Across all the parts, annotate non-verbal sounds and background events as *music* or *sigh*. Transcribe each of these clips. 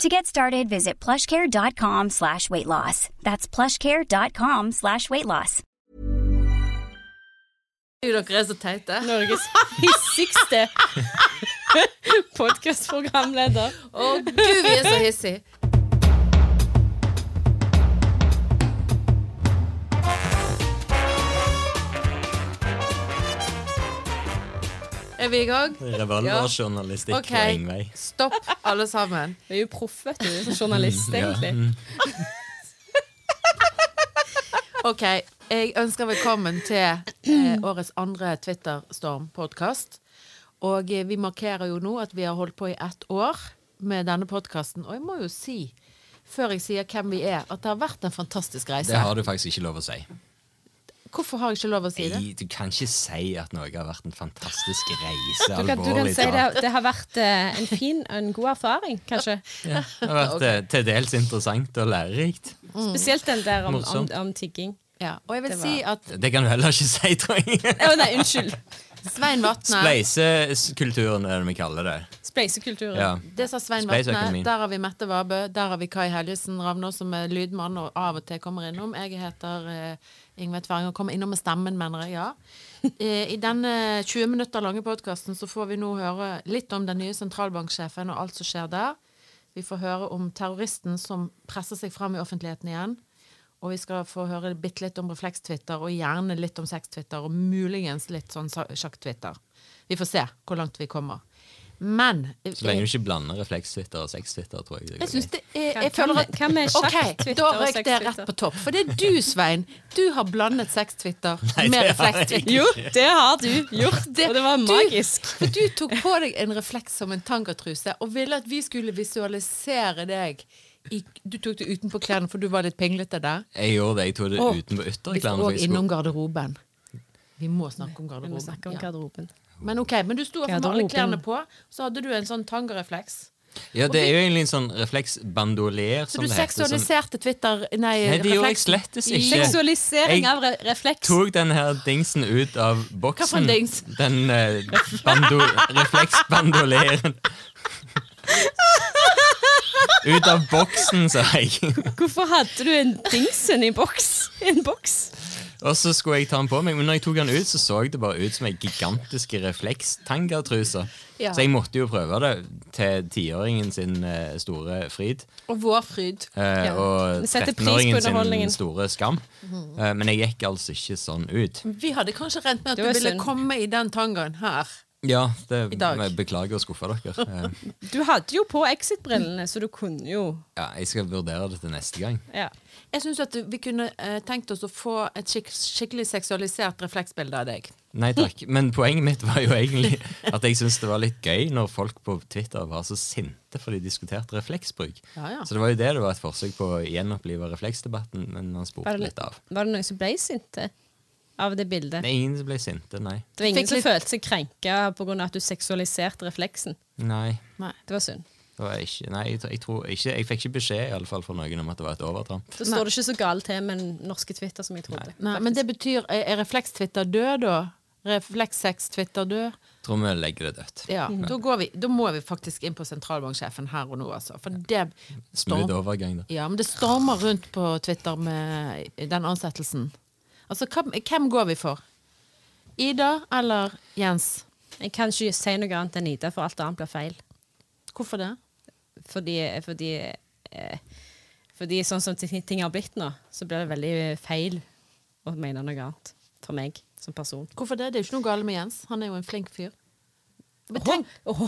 To get started, visit plushcare.com slash weight loss. That's plushcare.com slash weight loss. Dere er så teite. Norges *laughs* hissigste *laughs* podkastprogramleder. Å gud, vi er så hissige. Er vi i gang? Revolverjournalistikk Ok, på Ringvei. stopp alle sammen. Vi er jo proff, vet du. som Journalist, Ja. egentlig. *laughs* Ok, jeg ønsker velkommen til eh, årets andre Twitterstorm-podkast. Og eh, vi markerer jo nå at vi har holdt på i ett år med denne podkasten. Og jeg må jo si, før jeg sier hvem vi er, at det har vært en fantastisk reise. Det har du faktisk ikke lov å si. Hvorfor har jeg ikke lov å si det? Du kan ikke si at noe har vært en fantastisk reise. Du kan, du kan si det, det har vært eh, en fin og en god erfaring, kanskje. Ja, det har vært okay. til dels interessant og lærerikt. Spesielt den der om, om, om tigging. Ja, og jeg vil Det var- si at Det kan du heller ikke si, tror jeg. *laughs* oh, nei, unnskyld. Svein Vatne Spleisekulturen er det vi kaller det. Spleisekulturen. Ja. Det sa Svein Vatne. Der har vi Mette Vabø. Der har vi Kai Helgesen Ravnås, som er lydmann og av og til kommer innom. Jeg heter eh, Ingve Tverring og innom med stemmen, mener jeg. ja. Eh, I denne 20 minutter lange podkasten så får vi nå høre litt om den nye sentralbanksjefen og alt som skjer der. Vi får høre om terroristen som presser seg fram i offentligheten igjen. Og vi skal få høre bitte litt om refleks-Twitter, og gjerne litt om sex-Twitter, og muligens litt sånn sjakk-Twitter. Vi får se hvor langt vi kommer. Men Så lenge du ikke blander refleks-Twitter og sex-Twitter, tror jeg. det jeg synes det er jeg føler at, Ok, sjakk-Twitter da og røyk det rett på topp. For det er du, Svein. Du har blandet sex-Twitter med refleks-Twitter. Jo, det har du gjort, Det- og det var du- magisk. For du tok på deg en refleks som en tangatruse og ville at vi skulle visualisere deg. I, du tok det utenpå klærne, for du var litt pinglete der. Jeg gjorde det. Jeg tok det utenpå ytterklærne. skulle- innom garderoben. Vi må snakke om Vi må garderoben. snakke om Ja. Men ok, men du sto med alle klærne på, så hadde du en sånn tangarefleks. Ja, det er jo egentlig en sånn refleks-bandolier, Så du. Seksualiserte Twitter Nei, Nei, det gjorde jeg slettes ikke. Seksualisering Jeg av re refleks. tok den her dingsen ut av boksen. Hva for en dings? Den uh, bando, refleksbandolieren. ut av boksen, sa jeg. Hvorfor hadde du en dingsen i boks? En boks? Og så skulle jeg ta den på meg, men når jeg tok den ut, så så det bare ut som ei gigantisk reflekstangatruse. Ja. Så jeg måtte jo prøve det til tiåringen sin eh, store fryd. Og vårfryd. eh, og Vi setter 13-åringen sin store skam. Mhm. Eh, men jeg gikk altså ikke sånn ut. Vi hadde kanskje regnet med at du ville synd. komme i den tangaen her. Ja, I det, dag. jeg beklager å skuffe dere. *laughs* Eh, Du hadde jo på Exit-brillene, så du kunne jo ja, jeg skal vurdere det til neste gang. ja. Jeg syns at vi kunne eh, tenkt oss å få et skik skikkelig seksualisert refleksbilde av deg. Nei takk. *laughs* Men poenget mitt var jo egentlig at jeg syntes det var litt gøy når folk på Twitter var så sinte for de diskuterte refleksbruk. Ja, ja. Så det var jo det det var et forsøk på å gjenopplive refleksdebatten, men han spurte litt av. var det noen som ble sinte av det bildet? Det er ingen som ble sinte, nei. Det var ingen som litt- følte seg krenka pga. at du seksualiserte refleksen. Nei. Nei. Det var synd. Det var ikke, nei, jeg, jeg, tror ikke, jeg fikk ikke beskjed i alle fall fra noen om at det var et overtramp. Da står det ikke så galt til med den norske Twitter som jeg trodde. Nei, men det betyr Er, er refleks-Twitter død, da? Refleks-sex-Twitter død? Tror vi legger det dødt. Ja, da, går vi, da må vi faktisk inn på sentralbanksjefen her og nå, altså. For det Smooth storm, overgang, da. ja, men det stormer rundt på Twitter med den ansettelsen. Altså, hvem, går vi for? Ida eller Jens? Jeg kan ikke si noe annet enn Ida, for alt annet blir feil. Hvorfor det? Fordi, fordi, eh, fordi sånn som ting har blitt nå, så blir det veldig feil å mene noe annet. For meg som person. Hvorfor det? Det er jo ikke noe galt med Jens. Han er jo en flink fyr. Men tenk, Åh,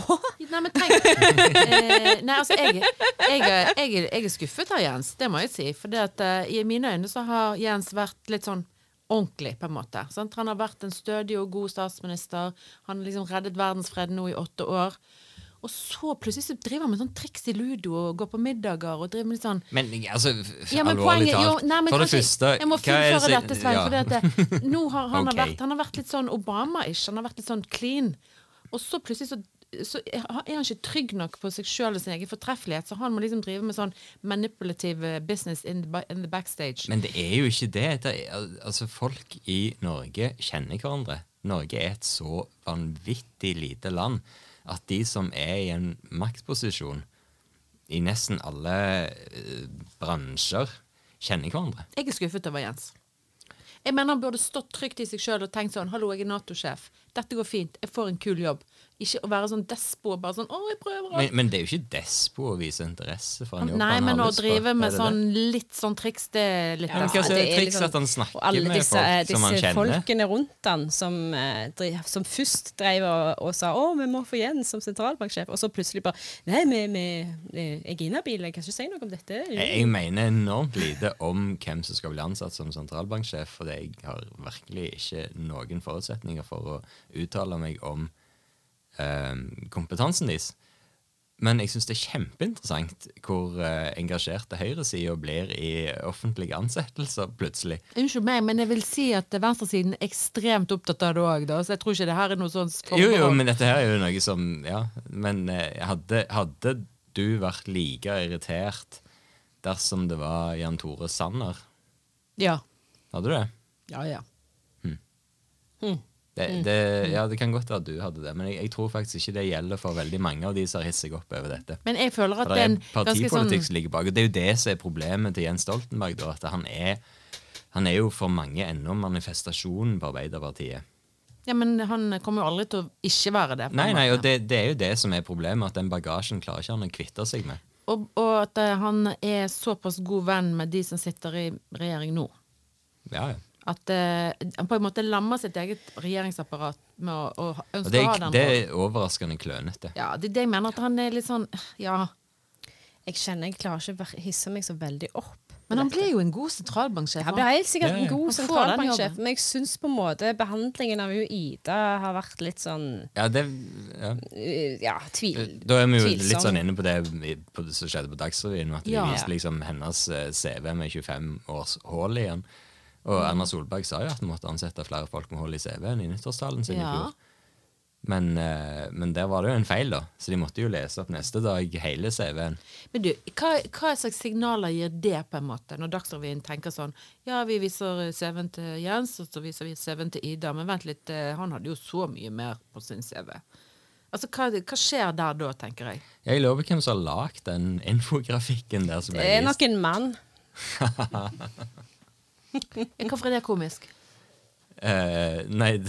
nei, men tenk eh, Nei, altså, jeg, jeg, jeg, jeg er skuffet av Jens, det må jeg si. For at, eh, i mine øyne så har Jens vært litt sånn ordentlig, på en måte. Sant? Han har vært en stødig og god statsminister. Han har liksom reddet verdensfred nå i åtte år. Og så plutselig så driver han med sånn triks i ludo og går på middager og driver med litt sånn Men altså, ja, men alvorlig talt. nei, men for det første Jeg må fullføre jeg dette, Svein. ja. For det, nå har han, *laughs* okay. har vært, han har vært litt sånn Obama-ish. Han har vært litt sånn clean. Og så plutselig så, så er han ikke trygg nok på seg sjøl og sin egen fortreffelighet, så han må liksom drive med sånn manipulative business in the, in the backstage. Men det er jo ikke det. det er, altså, folk i Norge kjenner hverandre. Norge er et så vanvittig lite land at de som er i en maktposisjon i nesten alle eh, bransjer, kjenner hverandre. Jeg er skuffet over Jens. Jeg mener Han burde stått trygt i seg sjøl og tenkt sånn 'Hallo, jeg er Nato-sjef. Dette går fint. Jeg får en kul jobb.' Ikke å være sånn despo og bare sånn 'Å, jeg prøver'. Men, men det er jo ikke despo å vise interesse for en jobb Nei, han men har å drive med sånn litt sånn triks, det er litt hva Ja, så er det er triks liksom- at han snakker Og alle med disse, folk eh, som han disse kjenner? folkene rundt han som, eh, som først drev og, og sa 'Å, vi må få Jens som sentralbanksjef', og så plutselig bare 'Nei, vi, vi, jeg er inhabil, jeg kan ikke si noe om dette'. Jo. jeg mener enormt lite om hvem som skal bli ansatt som sentralbanksjef, for jeg har virkelig ikke noen forutsetninger for å uttale meg om eh, kompetansen deres. Men jeg syns det er kjempeinteressant hvor eh, engasjerte høyresida blir i offentlige ansettelser plutselig. Unnskyld meg, men jeg vil si at venstresiden er ekstremt opptatt av det òg, så jeg tror ikke det her er noe sånn Jo, jo, men dette her er jo noe som Ja, men eh, hadde, hadde du vært like irritert dersom det var Jan Tore Sanner? Ja. Hadde du det? Ja, ja. Det, det, ja, det kan godt være du hadde det, men jeg, jeg tror faktisk ikke det gjelder for veldig mange av de som har hisset seg opp over dette. Men jeg føler at For det er sånn partipolitikk som ligger bak. Og det er jo det som er problemet til Jens Stoltenberg. Da, at han er, han er jo for mange ennå manifestasjonen på Arbeiderpartiet. Ja, men han kommer jo aldri til å ikke være det. Nei, nei, og det, det er jo det som er problemet, at den bagasjen klarer ikke han å kvitte seg med. og, og at eh, han er såpass god venn med de som sitter i regjering nå. Ja, ja. At eh, han på en måte lammer sitt eget regjeringsapparat med å, å ønske det, å ha den det er overraskende klønete. Ja, det er det jeg mener. At han er litt sånn Ja. Jeg kjenner jeg klarer ikke å hisse meg så veldig opp. Men han ble blir jo en god sentralbanksjef. Han blir helt sikkert en god sentralbanksjef, men jeg syns på en måte behandlingen av Ida har vært litt sånn Ja, det, ja. uh, Ja, tvil. Da er vi jo litt sånn inne på det på det som skjedde på Dagsrevyen. At de Ja. viste liksom hennes eh, CV med 25 års hull i den. Og. Erna Solberg sa jo at hun måtte ansette flere folk med hull i CV-en i nyttårstalen sin i fjor. Men, eh, men der var det jo en feil, da. Så de måtte jo lese opp neste dag hele CV-en. Men du, hva, hva slags signaler gir det, på en måte, når Dagsrevyen tenker sånn Ja, vi viser CV-en til Jens, og så viser vi CV-en til Ida, men vent litt, eh, han hadde jo så mye mer på sin CV. Altså, hva, hva skjer der da, tenker jeg? Jeg lover hvem som har lagd den infografikken der som Det er nok en mann. *laughs* Hvorfor er det komisk? Eh, nei *laughs*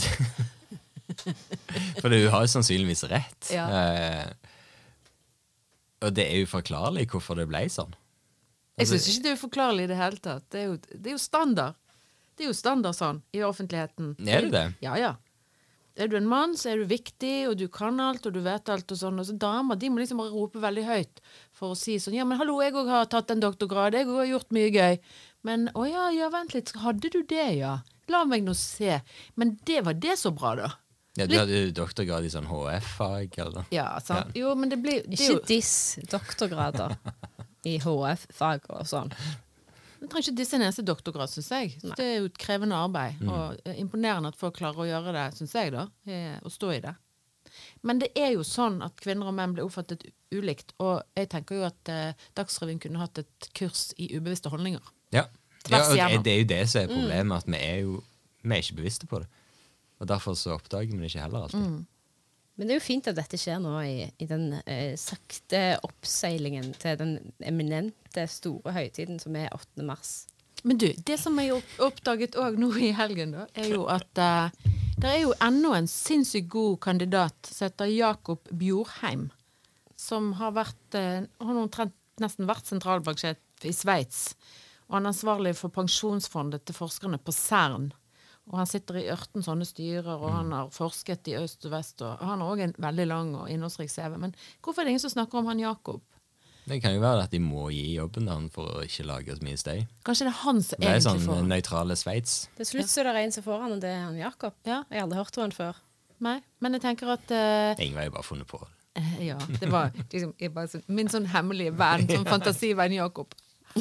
For hun har jo sannsynligvis rett. Ja. Eh, og det er jo forklarlig hvorfor det ble sånn. Jeg Altså- syns ikke det er uforklarlig i det hele tatt. Det er, jo, det er jo standard. Det er jo standard sånn i offentligheten. Er det det? Ja, ja. Er du en mann, så er du viktig, og du kan alt, og du vet alt, og sånn. Og så damer de må liksom rope veldig høyt for å si sånn Ja, men hallo, jeg òg har tatt en doktorgrad, jeg òg har gjort mye gøy. Men å ja, ja, vent litt, hadde du det, ja? La meg nå se. Men det var det så bra, da. Ja, du hadde jo doktorgrad i sånn HF-fag, eller? Ja, sant. Jo, men det blir det Ikke jo, diss doktorgrader i HF-fag og sånn. Du trenger ikke disse eneste doktorgrad, syns jeg. Det er jo et krevende arbeid. Og eh, imponerende at folk klarer å gjøre det, syns jeg, da. eh, Å stå i det. Men det er jo sånn at kvinner og menn blir oppfattet ulikt. Og jeg tenker jo at eh, Dagsrevyen kunne hatt et kurs i ubevisste holdninger. Ja. Ja og det er jo det som er problemet, at vi er jo vi er ikke bevisste på det. Og derfor så oppdager vi det ikke heller alltid. Men det er jo fint at dette skjer nå i, i den eh, sakte oppseilingen til den eminente, store høytiden som er 8. mars. Men du, det som jeg opp- oppdaget òg nå i helgen, da, er jo at eh, det er jo enda en sinnssykt god kandidat som heter Jakob Bjorheim. Som har vært eh, Han har omtrent nesten vært sentralbanksjef i Sveits. Og han er ansvarlig for pensjonsfondet til forskerne på Cern. Og han sitter i 18 sånne styrer, og han har forsket i øst og vest. Og han har òg en veldig lang og innholdsrik CV. Men hvorfor er det ingen som snakker om han Jakob? Det kan jo være at de må gi jobben da, for å ikke lage så mye støy. Kanskje det er han som egentlig får Det er sånn nøytrale Sveits. Til slutt så er det en som får han, og det er han Jakob. Ja. Jeg har aldri hørt om han før. Nei, men jeg tenker at uh, Ingvar har jo bare funnet på det. *laughs* Eh, Ja, det var liksom bare sånn, min sånn hemmelige venn, sånn *laughs* fantasivenn Jakob. *laughs*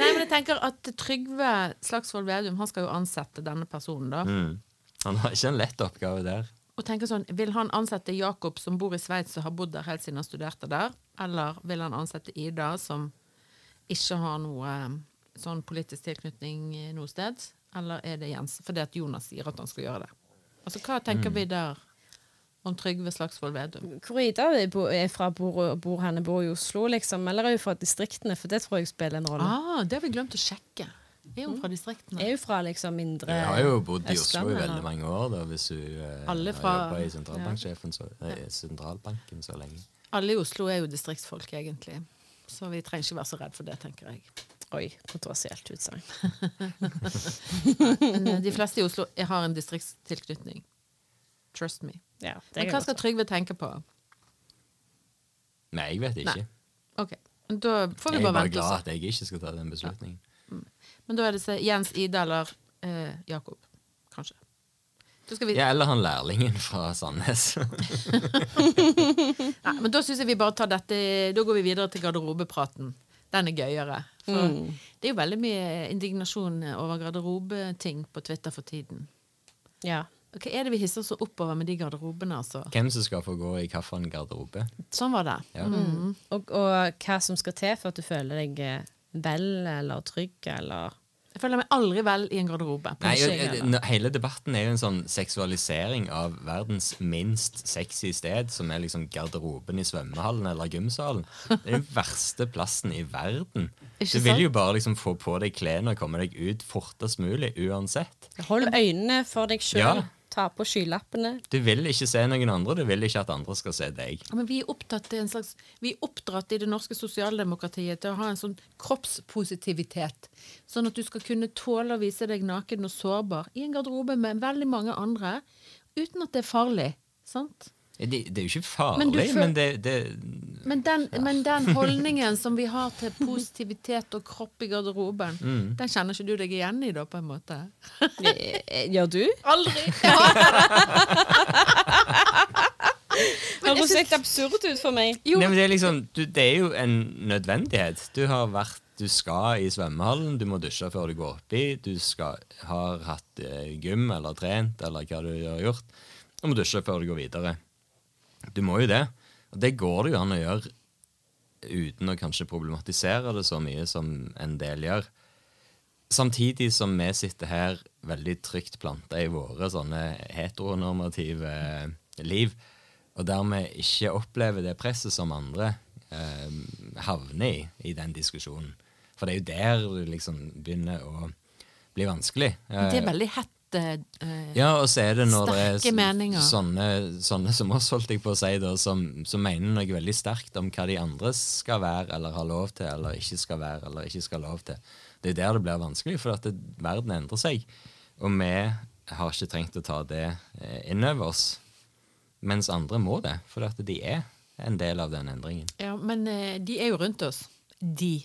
Nei, men jeg tenker at Trygve Slagsvold Vedum Han skal jo ansette denne personen, da. Mm. Han har ikke en lett oppgave der. Og tenker sånn, Vil han ansette Jakob, som bor i Sveits og har bodd der helt siden han studerte der? Eller vil han ansette Ida, som ikke har noe eh, sånn politisk tilknytning noe sted? Eller er det Jens? Fordi at Jonas sier at han skal gjøre det. Altså, Hva tenker vi der om Trygve Slagsvold Vedum? Hvor Ida er fra, bor, bor henne, bor i Oslo, liksom? Eller er hun fra distriktene? For det tror jeg spiller en rolle. Ah, det har vi glemt å sjekke. Er hun fra distriktene? Er hun fra liksom mindre Hun har jo bodd i Oslo i veldig mange år, da, hvis hun Alle Alle har jobba i sentralbanksjefen så, ja. sentralbanken så lenge. Alle i Oslo er jo distriktsfolk, egentlig. Så vi trenger ikke være så redd for det, tenker jeg. Oi, kontroversielt utsagn. *laughs* Men eh, de fleste i Oslo har en distriktstilknytning. Trust me. Ja, det Men hva skal Trygve tenke på? Nei, jeg vet ikke. Nei. Ok, Da får vi Jeg er bare bare vente glad at jeg ikke skal ta den beslutningen. Men da er det så Jens, Ida eller eh, Jakob. Kanskje. Da skal vi, Ja, eller han lærlingen fra Sandnes. *laughs* *laughs* Nei, men da syns jeg vi bare tar dette Da går vi videre til garderobepraten. Den er gøyere. For det er jo veldig mye indignasjon over garderobeting på Twitter for tiden. Ja. Hva er det vi hisser så oppover med de garderobene, altså? Hvem som skal få gå i hvilken garderobe. Sånn var det. Ja. Og, og hva som skal til for at du føler deg eh, vel eller trygg eller Jeg føler meg aldri vel i en garderobe. Nei, jeg Hele debatten er jo en sånn seksualisering av verdens minst sexy sted, som er liksom garderoben i svømmehallen eller gymsalen. Det er den *laughs* verste plassen i verden. Ikke Du vil sant? jo bare liksom få på deg klærne og komme deg ut fortest mulig uansett. Hold øynene for deg sjøl. Ja. Ta på skylappene. Du vil ikke se noen andre, du vil ikke at andre skal se deg. Ja, Men vi er opptatt en slags Vi er oppdratt i det norske sosialdemokratiet til å ha en sånn kroppspositivitet. Sånn at du skal kunne tåle å vise deg naken og sårbar i en garderobe med veldig mange andre, uten at det er farlig. Sant? Det, det er jo ikke Men farlig, føl- men, det, det Men den, men den *laughs* holdningen som vi har til positivitet og kropp i garderoben, den kjenner ikke du deg igjen i, da, på en måte? *laughs* Eh, Gjør du? Aldri! *laughs* Høres litt absurd ut for meg. Jo, Nei, men det, er liksom, du, det er jo en nødvendighet. Du har vært Du skal i svømmehallen, du må dusje før du går oppi. Du skal, har hatt eh, gym eller trent eller hva du har gjort. Du må dusje før du går videre. Du må jo det. Og det går det jo an å gjøre uten å kanskje problematisere det så mye som en del gjør. Samtidig som vi sitter her veldig trygt planta i våre sånne heteronormative eh, liv, og dermed ikke opplever det presset som andre eh, havner i i den diskusjonen. For det er jo der det liksom begynner å bli vanskelig. Eh, det er veldig hett eh, eh, ja, og så er det når det er meninger. sånne, sånne som oss, holdt jeg på å si, da, som, som mener noe veldig sterkt om hva de andre skal være, eller har lov til, eller ikke skal være, eller ikke skal ha lov til. Det er der det blir vanskelig, for at det, verden endrer seg. Og vi har ikke trengt å ta det eh, innover oss, mens andre må det, for at de er en del av den endringen. Ja, men eh, de er jo rundt oss. De.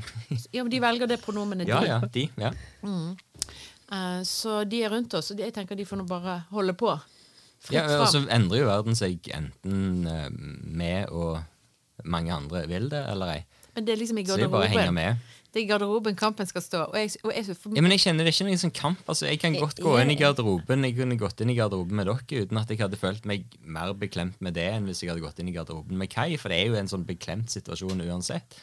*laughs* Ja, men De velger det pronomenet de. ja, ja, de. ja. Eh, så de er rundt oss, og jeg tenker de får nå bare holde på. Fritt ja og så endrer jo verden seg enten med vi og mange andre vil det, eller ei. Men det er liksom i er garderoben. med. Det er i garderoben kampen skal stå. Og jeg, og jeg, for, Ja, men jeg kjenner det er ikke noen sånn kamp. altså Jeg kan godt gå inn i garderoben Jeg kunne gått inn i garderoben med dere uten at jeg hadde følt meg mer beklemt med det enn hvis jeg hadde gått inn i garderoben med Kai, for det er jo en sånn beklemt situasjon uansett.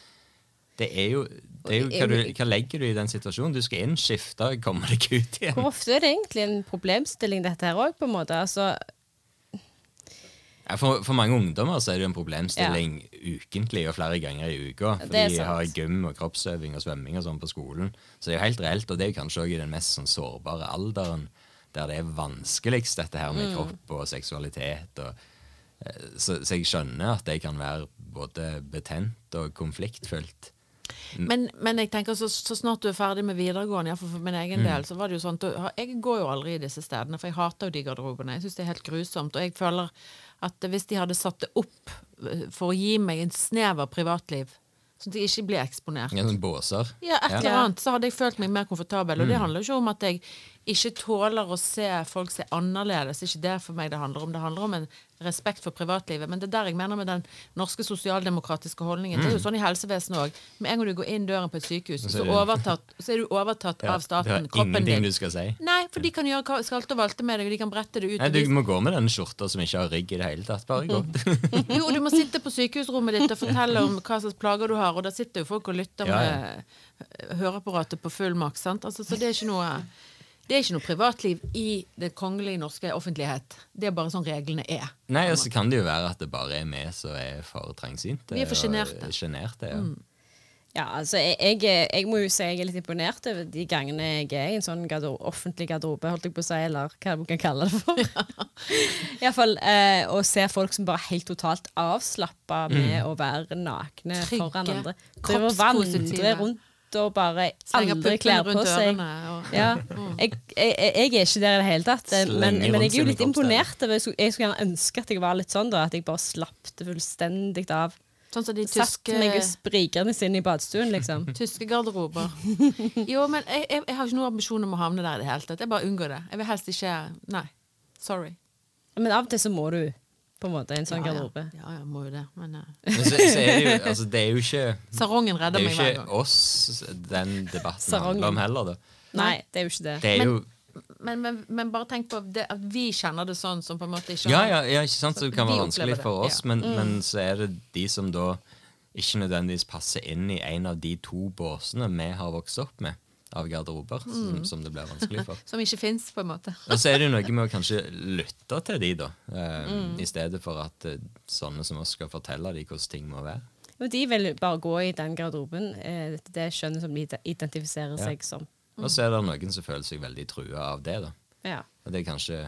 Det er jo, det er jo hva, du, hva legger du i den situasjonen? Du skal inn, skifte, komme deg ut igjen. Hvor ofte er det egentlig en problemstilling, dette her òg, på en måte? Altså, for, for mange ungdommer så er det en problemstilling ukentlig og flere ganger i uka. For de har gym og kroppsøving og svømming og sånn på skolen. Så det er jo helt reelt, og det er jo kanskje òg i den mest sånn sårbare alderen der det er vanskeligst, dette her Mm. med kropp og seksualitet. Og, eh, så, så jeg skjønner at det kan være både betent og konfliktfylt. Men, men jeg tenker så, så snart du er ferdig med videregående, iallfall for min egen del, så var det jo sånn Jeg går jo aldri i disse stedene, for jeg hater jo de garderobene. Jeg syns det er helt grusomt. Og jeg føler at hvis de hadde satt det opp eh, for å gi meg en snev av privatliv, sånn at jeg ikke blir eksponert Ja, sånn båser. Ja, et eller annet, så hadde jeg følt meg mer komfortabel. Og det handler jo ikke om at jeg ikke tåler å se folk se annerledes. Er ikke det for meg det handler om. Det handler om en respekt for privatlivet. Men det er der jeg mener med den norske sosialdemokratiske holdningen. Det er jo sånn i helsevesenet òg. Med en gang du går inn døren på et sykehus, Så er overtatt, så er du overtatt Ja, av staten. Kroppen din. du skal si. Nei, for de kan gjøre skalte og valte med deg, og de kan brette det ut. Nei, Du må gå med den skjorta som ikke har rygg i det hele tatt. Bare gå. Jo, du må sitte på sykehusrommet ditt og fortelle om hva slags plager du har, og da sitter jo folk og lytter Ja, ja. med høreapparatet på full maks. Altså, så det er ikke noe det er ikke noe privatliv i det kongelige norske offentlighet. Det er bare sånn reglene er. Nei, og så kan det jo være at det bare er vi som er for trangsynte. Vi er for sjenerte. ja. ja, altså, jeg, jeg, jeg må jo si jeg er litt imponert over de gangene jeg er i en sånn garder offentlig garderobe, holdt jeg på å si, eller hva man kan kalle det for. *laughs* Iallfall eh, å se folk som bare er helt totalt avslappa med å være nakne Trygge, foran andre. Driver og kroppspositive. vandrer rundt og bare aldri kler på seg. Og, Ja, jeg, jeg, jeg er ikke der i det hele tatt, eh, men, men jeg er jo litt imponert. Jeg skulle, jeg skulle gjerne ønske at jeg var litt sånn, da, at jeg bare slappte fullstendig av. sånn som de Satt meg meg sprikende inn i badstuen, liksom. *laughs* tyske garderober. *laughs* Jo, men jeg, jeg, jeg har ikke noen ambisjon om å havne der i det hele tatt. Jeg bare unngår det. Jeg vil helst ikke Nei. Sorry. Men av og til så må du på en måte en sånn ja, garderobe. Ja, ja, må jo det. Men uh, Men så, så er det jo altså, Det er jo ikke sarongen Det er jo ikke oss den debatten Sarongen. handler om heller, da. Nei, det er jo ikke det. Det er Men- jo Men, men, men bare tenk på det, at vi kjenner det sånn som på en måte ikke Ja, ja, ja ikke sant? Så det kan være vanskelig for oss, ja. men, men så er det de som da ikke nødvendigvis passer inn i en av de to båsene vi har vokst opp med av garderober, som, som det blir vanskelig for. *laughs* Som ikke fins, på en måte. Og så er det jo noe med å kanskje lytte til de, da. Eh, Mm. I stedet for at eh, sånne som oss skal fortelle de hvordan ting må være. Jo, de vil bare gå i den garderoben, eh, det skjønnet som de identifiserer Ja. seg som. Og så er det noen som føler seg veldig trua av det, da. Ja. Og det er kanskje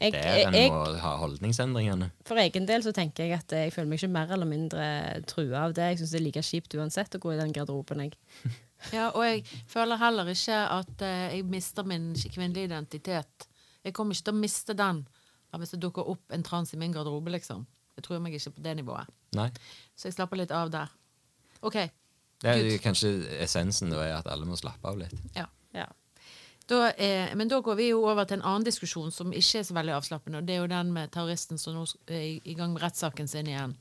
Jeg- der en må ha holdningsendringene. For egen del så tenker jeg at eh, jeg føler meg ikke mer eller mindre trua av det. Jeg syns det er like kjipt uansett å gå i den garderoben. Jeg. *laughs* Ja, og jeg føler heller ikke at eh, jeg mister min kvinnelige identitet. Jeg kommer ikke til å miste den hvis det dukker opp en trans i min garderobe, liksom. Jeg tror meg ikke på det nivået. Nei. Så jeg slapper litt av der. OK. Det er kanskje essensen da er at alle må slappe av litt. Ja. Ja. Da, er, men da går vi jo over til en annen diskusjon som ikke er så veldig avslappende. og Det er jo den med terroristen som nå er i- i gang med rettssaken sin igjen.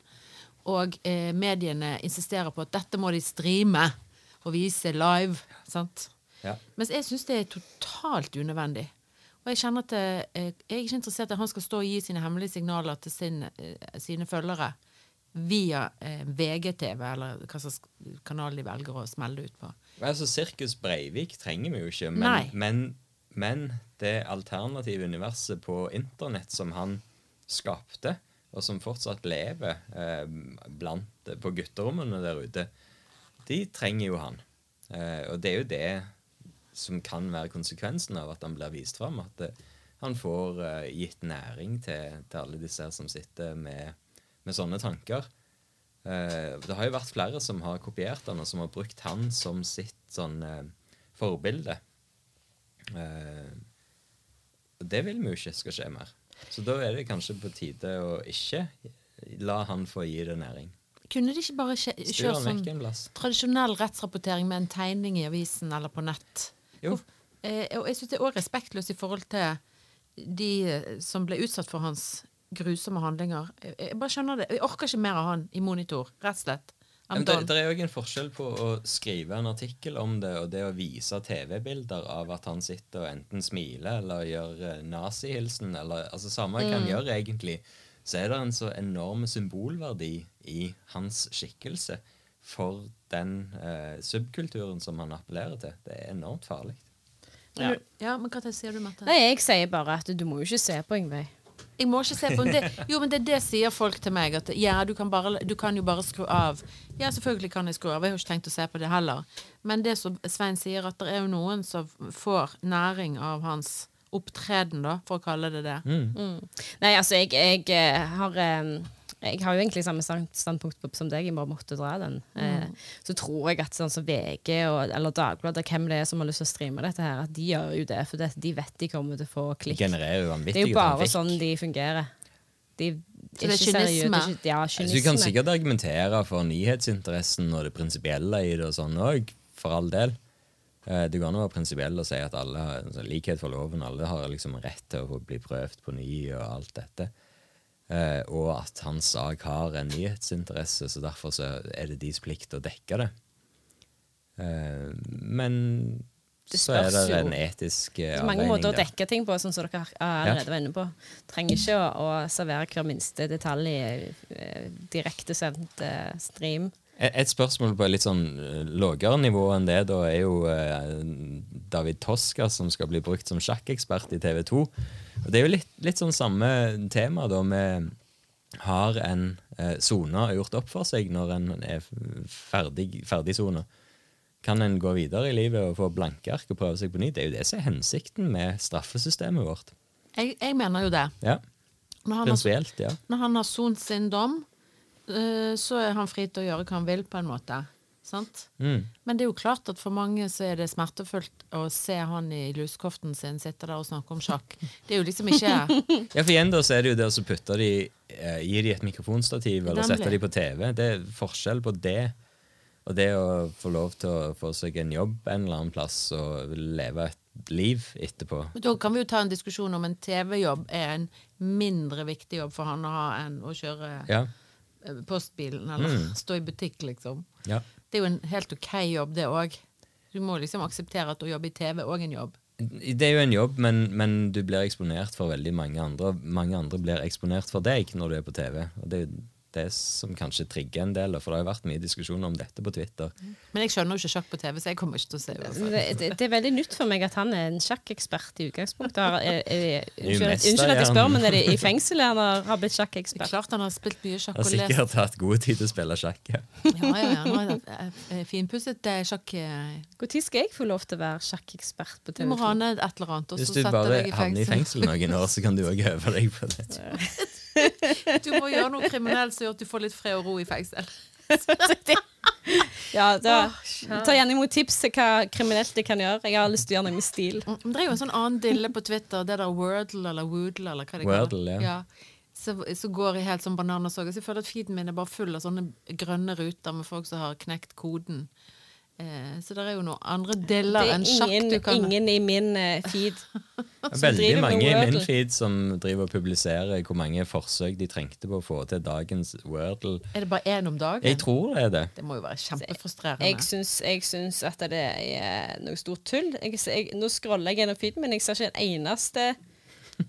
Og eh, mediene insisterer på at dette må de streame og vise live. sant? Ja. Mens jeg syns det er totalt unødvendig. Og jeg kjenner at jeg, jeg er ikke interessert i at han skal stå og gi sine hemmelige signaler til sin, eh, sine følgere via eh, VGTV, eller hva slags kanal de velger å smelle ut på. Altså, Sirkus Breivik trenger vi jo ikke, men, men, men det alternative universet på internett som han skapte, og som fortsatt lever eh, blant, på gutterommene der ute, de trenger jo han. Eh, og det er jo det som kan være konsekvensen av at han blir vist fram. At det, han får eh, gitt næring til, til alle disse her som sitter med, med sånne tanker. Eh, det har jo vært flere som har kopiert han, og som har brukt han som sitt sånn eh, forbilde. Eh, og det vil vi jo ikke skal skje mer. Så da er det kanskje på tide å ikke la han få gi det næring. Kunne de ikke bare kjø- kjøre sånn tradisjonell rettsrapportering med en tegning i avisen eller på nett? Jo. Hvor, Eh, og jeg syns det er òg respektløst i forhold til de eh, som ble utsatt for hans grusomme handlinger. Jeg, jeg bare skjønner det. Jeg orker ikke mer av han i monitor, rett og slett. Det, det er jo en forskjell på å skrive en artikkel om det, og det å vise TV-bilder av at han sitter og enten smiler eller gjør eh, nazihilsen, eller altså samme hva han gjør egentlig, så er det en så enorm symbolverdi i hans skikkelse for den eh, subkulturen som han appellerer til. Det er enormt farlig. Ja. ja, men hva sier du, Mette? Nei, jeg sier bare at du må jo ikke se på Ingveig. Jeg må ikke se på det. Jo, men det, det sier folk til meg. At ja, du kan, bare, du kan jo bare skru av. Ja, selvfølgelig kan jeg skru av. Jeg har ikke tenkt å se på det heller. Men det som Svein sier, at det er jo noen som får næring av hans opptreden, da, for å kalle det det. Nei, altså, jeg, jeg eh, har um Jeg har jo egentlig samme standpunkt som deg, jeg bare måtte dra den. Eh, så tror jeg at sånn som VG og, eller Dagbladet, hvem det er som har lyst til å streame dette her, at de gjør jo det, for det, de vet de kommer til å få Det klikk. genererer jo Det er jo bare sånn de fungerer. De det er kynisme? det er ikke- Ja, Så Altså, du kan sikkert argumentere for nyhetsinteressen og det prinsipielle i det og sånn òg, for all del. Eh, Det går an å være prinsipiell og si at alle har altså, likhet for loven, alle har liksom rett til å bli prøvd på ny og alt dette. Eh, og at hans sak har en nyhetsinteresse, så derfor så er det deres plikt å dekke det. Eh, men Det så er det en etisk avveining. Det er mange måter å dekke ting på, sånn som dere allerede var inne på. Trenger ikke å, å servere hver minste detalj i direkte direktesendt stream. Et et spørsmål på et litt sånn eh, lavere nivå enn det, da, er jo eh, David Toska, som skal bli brukt som sjakkekspert i TV 2. Og det er jo litt, litt sånn samme tema, da. med Har en sone gjort opp for seg når en er ferdig, ferdig sona? Kan en gå videre i livet og få blanke ark og prøve seg på nytt? Det er jo det som er hensikten med straffesystemet vårt. Jeg, jeg mener jo det. Ja, Når han har, Prinsipielt, ja. når han har sont sin dom, eh, så er han fri til å gjøre hva han vil, på en måte. Sant? Mm. Men det er jo klart at for mange så er det smertefullt å se han i lusekoften sin sitte der og snakke om sjakk. Det er jo liksom ikke *laughs* Ja, for igjen da så er det jo det å så putte de Gir de et mikrofonstativ eller setter de på TV. Det er forskjell på det og det å få lov til å få seg en jobb en eller annen plass og leve et liv etterpå. Men Da kan vi jo ta en diskusjon om en TV-jobb er en mindre viktig jobb for han å ha enn å kjøre Ja. Eh, postbilen eller *laughs* stå i butikk, liksom. ja. Det er jo en helt ok jobb, det òg. Du må liksom akseptere at å jobbe i TV òg er en jobb. Det er jo en jobb, men, men du blir eksponert for veldig mange andre. Mange andre blir eksponert for deg når du er på TV. Og det det som kanskje trigger en del, for det har jo vært mye diskusjon om dette på Twitter. Men jeg skjønner jo ikke sjakk på TV, så jeg kommer ikke til å se det. Det, er veldig nytt for meg at han er en sjakkekspert i utgangspunktet. Har- Er, er, unnskyld, unnskyld at jeg spør, men er det i fengsel han har, har blitt er sjakkekspert? klart han har spilt mye sjakk Har og lest sikkert hatt god tid til å spille sjakk. Ja. Ja, ja, ja. Nå er det eh, eh, finpusset eh, sjakk Når skal jeg få lov til å være sjakkekspert på TV Du må rane et eller annet, Hvis du bare havner i fengsel noen år, så kan du òg øve deg på det. Du må gjøre noe kriminelt som gjør at du får litt fred og ro i fengsel. Ja, da, Ta gjerne imot tips til hva kriminelt de kan gjøre. Jeg har lyst til å gjøre noe med stil. Mm, det er jo en sånn annen dille på Twitter, det der Wordle eller Woodle eller hva det Wordle, ja. Så, så går jeg helt sånn bananasoga. Så jeg føler at feeden min er bare full av sånne grønne ruter med folk som har knekt koden. Eh, så det er jo noen andre deler er enn sjakk ingen, du kan ingen i min eh, feed. *laughs* Veldig mange i min feed som driver og publiserer hvor mange forsøk de trengte på å få til dagens Wordle. Er det bare én om dagen? Jeg tror det er det. Det må jo være kjempefrustrerende. Jeg syns, jeg syns at det er noe stort tull. Jeg, jeg, nå scroller jeg gjennom feeden, men jeg ser ikke en eneste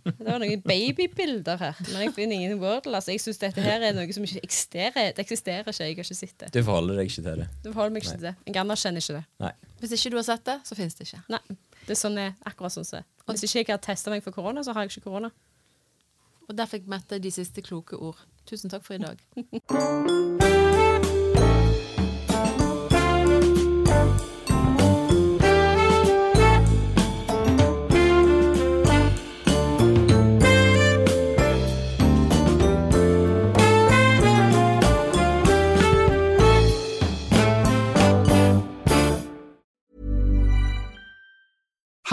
Det var noen babybilder her, men jeg finner ingen Wordle. Altså, jeg syns dette her er noe som ikke eksisterer. Det eksisterer ikke, jeg har ikke sett det. Du forholder deg ikke til det. Du forholder meg ikke til det. Jeg anerkjenner ikke det. Nei. Hvis ikke du har sett det, så finnes det ikke. Nei, det er sånn jeg, akkurat sånn som det er. Hvis ikke jeg har testa meg for korona, så har jeg ikke korona. Og der fikk Mette de siste kloke ord. Tusen takk for i dag. *laughs*